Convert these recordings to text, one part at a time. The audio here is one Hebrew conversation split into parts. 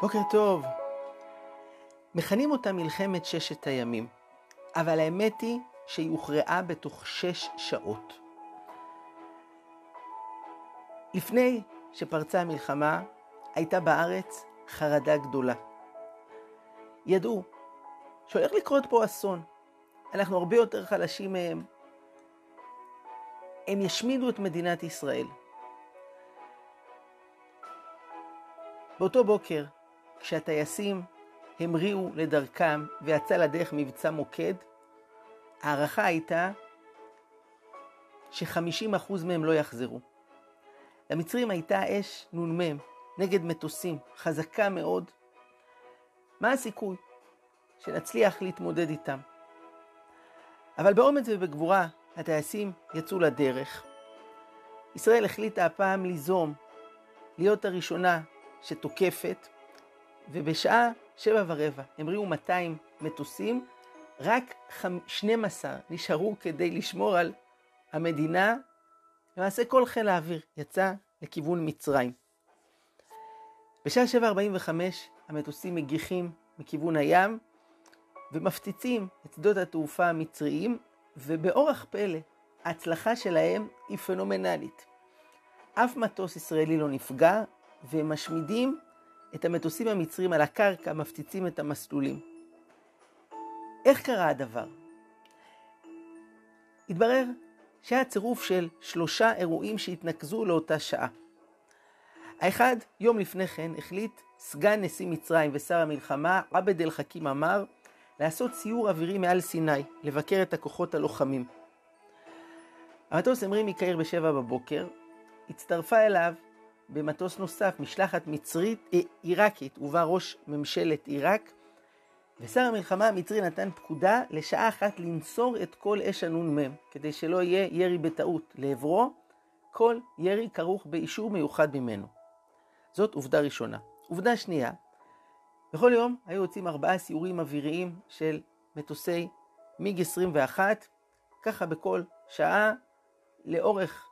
בוקר טוב. מכנים אותה מלחמת ששת הימים, אבל האמת היא שהיא הוכרעה בתוך שש שעות. לפני שפרצה המלחמה, הייתה בארץ חרדה גדולה. ידעו שהולך לקרות פה אסון. אנחנו הרבה יותר חלשים מהם. הם ישמידו את מדינת ישראל. באותו בוקר, כשהטייסים המריאו לדרכם ויצא לדרך מבצע מוקד, ההערכה הייתה ש-50% מהם לא יחזרו. למצרים הייתה אש נ"מ נגד מטוסים, חזקה מאוד. מה הסיכוי שנצליח להתמודד איתם? אבל באומץ ובגבורה הטייסים יצאו לדרך. ישראל החליטה הפעם ליזום, להיות הראשונה שתוקפת, ובשעה שבע ורבע המריאו 200 מטוסים, רק 12 נשארו כדי לשמור על המדינה. למעשה כל חיל האוויר יצא לכיוון מצרים. בשעה 7.45 המטוסים מגיחים מכיוון הים ומפציצים את שדות התעופה המצריים, ובאורח פלא ההצלחה שלהם היא פנומנלית. אף מטוס ישראלי לא נפגע, והם משמידים את המטוסים המצרים על הקרקע, מפציצים את המסלולים. איך קרה הדבר? התברר שהיה צירוף של שלושה אירועים שהתנקזו לאותה שעה. האחד, יום לפני כן, החליט סגן נשיא מצרים ושר המלחמה, עבד אל חכים אמר, לעשות סיור אווירי מעל סיני, לבקר את הכוחות הלוחמים. המטוס המריא מקהיר בשבע בבוקר, הצטרפה אליו במטוס נוסף משלחת מצרית, אה, עיראקית, ובה ראש ממשלת עיראק, ושר המלחמה המצרי נתן פקודה לשעה אחת לנצור את כל אש הנ"מ, כדי שלא יהיה ירי בטעות לעברו, כל ירי כרוך באישור מיוחד ממנו. זאת עובדה ראשונה. עובדה שנייה, בכל יום היו יוצאים ארבעה סיורים אוויריים של מטוסי מיג 21, ככה בכל שעה לאורך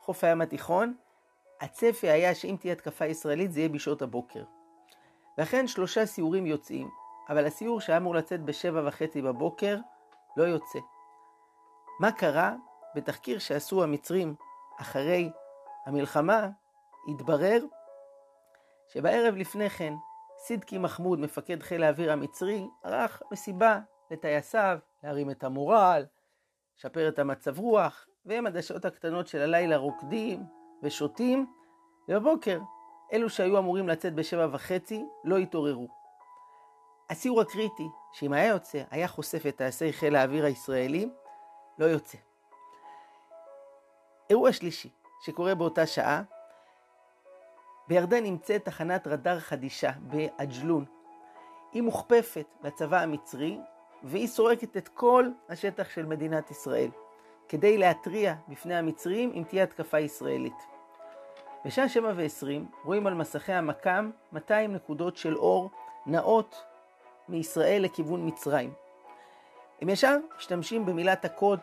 חוף הים התיכון. הצפי היה שאם תהיה התקפה ישראלית זה יהיה בשעות הבוקר. לכן שלושה סיורים יוצאים, אבל הסיור שהיה אמור לצאת בשבע וחצי בבוקר לא יוצא. מה קרה? בתחקיר שעשו המצרים אחרי המלחמה, התברר שבערב לפני כן סידקי מחמוד, מפקד חיל האוויר המצרי, ערך מסיבה לטייסיו, להרים את המורל, לשפר את המצב רוח, והם עד השעות הקטנות של הלילה רוקדים ושותים, ובבוקר אלו שהיו אמורים לצאת בשבע וחצי לא התעוררו. הסיור הקריטי, שאם היה יוצא, היה חושף את טייסי חיל האוויר הישראלי, לא יוצא. אירוע שלישי שקורה באותה שעה, בירדן נמצאת תחנת רדאר חדישה בעג'לון. היא מוכפפת לצבא המצרי והיא סורקת את כל השטח של מדינת ישראל כדי להתריע בפני המצרים אם תהיה התקפה ישראלית. בשעה שבע ועשרים רואים על מסכי המקם 200 נקודות של אור נאות מישראל לכיוון מצרים. הם ישר משתמשים במילת הקוד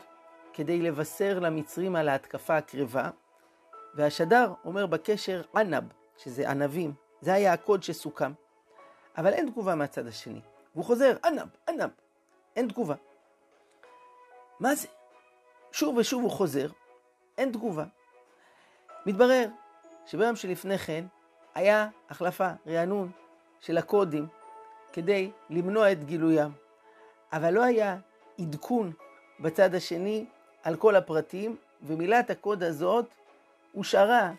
כדי לבשר למצרים על ההתקפה הקרבה, והשדר אומר בקשר ענב, שזה ענבים, זה היה הקוד שסוכם. אבל אין תגובה מהצד השני. והוא חוזר, ענב, ענב, אין תגובה. מה זה? שוב ושוב הוא חוזר, אין תגובה. מתברר שביום שלפני כן היה החלפה, רענון של הקודים כדי למנוע את גילוים. אבל לא היה עדכון בצד השני על כל הפרטים, ומילת הקוד הזאת הושארה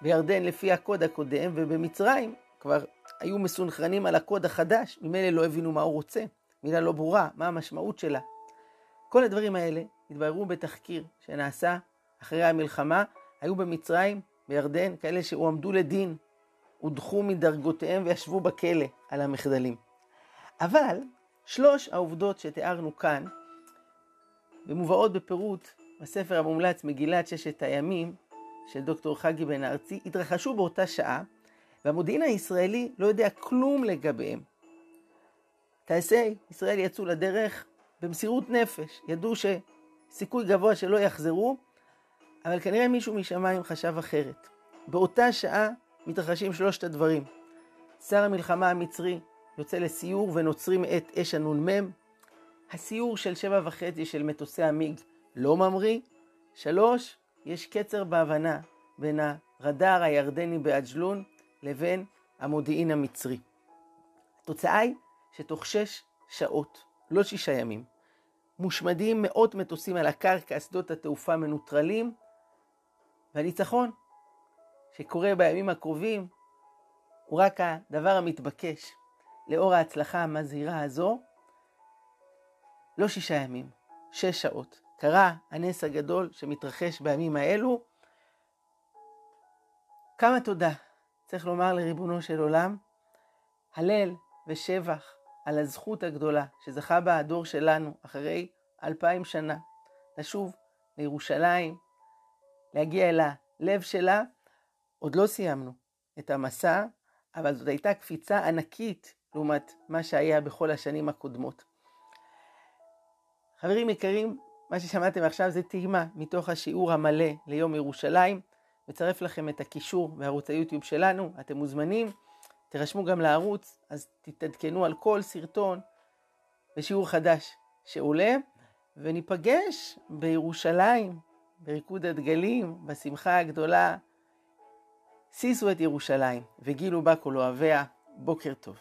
בירדן לפי הקוד הקודם, ובמצרים כבר היו מסונכרנים על הקוד החדש, ממילא לא הבינו מה הוא רוצה, מילה לא ברורה, מה המשמעות שלה. כל הדברים האלה התבררו בתחקיר שנעשה אחרי המלחמה, היו במצרים, בירדן, כאלה שהועמדו לדין, הודחו מדרגותיהם וישבו בכלא על המחדלים. אבל שלוש העובדות שתיארנו כאן, ומובאות בפירוט בספר המומלץ מגילת ששת הימים, של דוקטור חגי בן ארצי התרחשו באותה שעה, והמודיעין הישראלי לא יודע כלום לגביהם. טייסי ישראל יצאו לדרך במסירות נפש, ידעו שסיכוי גבוה שלא יחזרו, אבל כנראה מישהו משמיים חשב אחרת. באותה שעה מתרחשים שלושת הדברים. שר המלחמה המצרי יוצא לסיור ונוצרים את אש הנ"מ. הסיור של שבע וחצי של מטוסי המיג לא ממריא. שלוש, יש קצר בהבנה בין הרדאר הירדני באג'לון לבין המודיעין המצרי. התוצאה היא שתוך שש שעות, לא שישה ימים, מושמדים מאות מטוסים על הקרקע, שדות התעופה מנוטרלים, והניצחון שקורה בימים הקרובים הוא רק הדבר המתבקש לאור ההצלחה המזהירה הזו. לא שישה ימים, שש שעות. קרה הנס הגדול שמתרחש בימים האלו. כמה תודה צריך לומר לריבונו של עולם, הלל ושבח על הזכות הגדולה שזכה בה הדור שלנו אחרי אלפיים שנה, לשוב לירושלים, להגיע אל הלב שלה. עוד לא סיימנו את המסע, אבל זאת הייתה קפיצה ענקית לעומת מה שהיה בכל השנים הקודמות. חברים יקרים, מה ששמעתם עכשיו זה טעימה מתוך השיעור המלא ליום ירושלים. מצרף לכם את הקישור בערוץ היוטיוב שלנו, אתם מוזמנים. תירשמו גם לערוץ, אז תתעדכנו על כל סרטון ושיעור חדש שעולה, וניפגש בירושלים, בריקוד הדגלים, בשמחה הגדולה. שישו את ירושלים, וגילו בה כל אוהביה. בוקר טוב.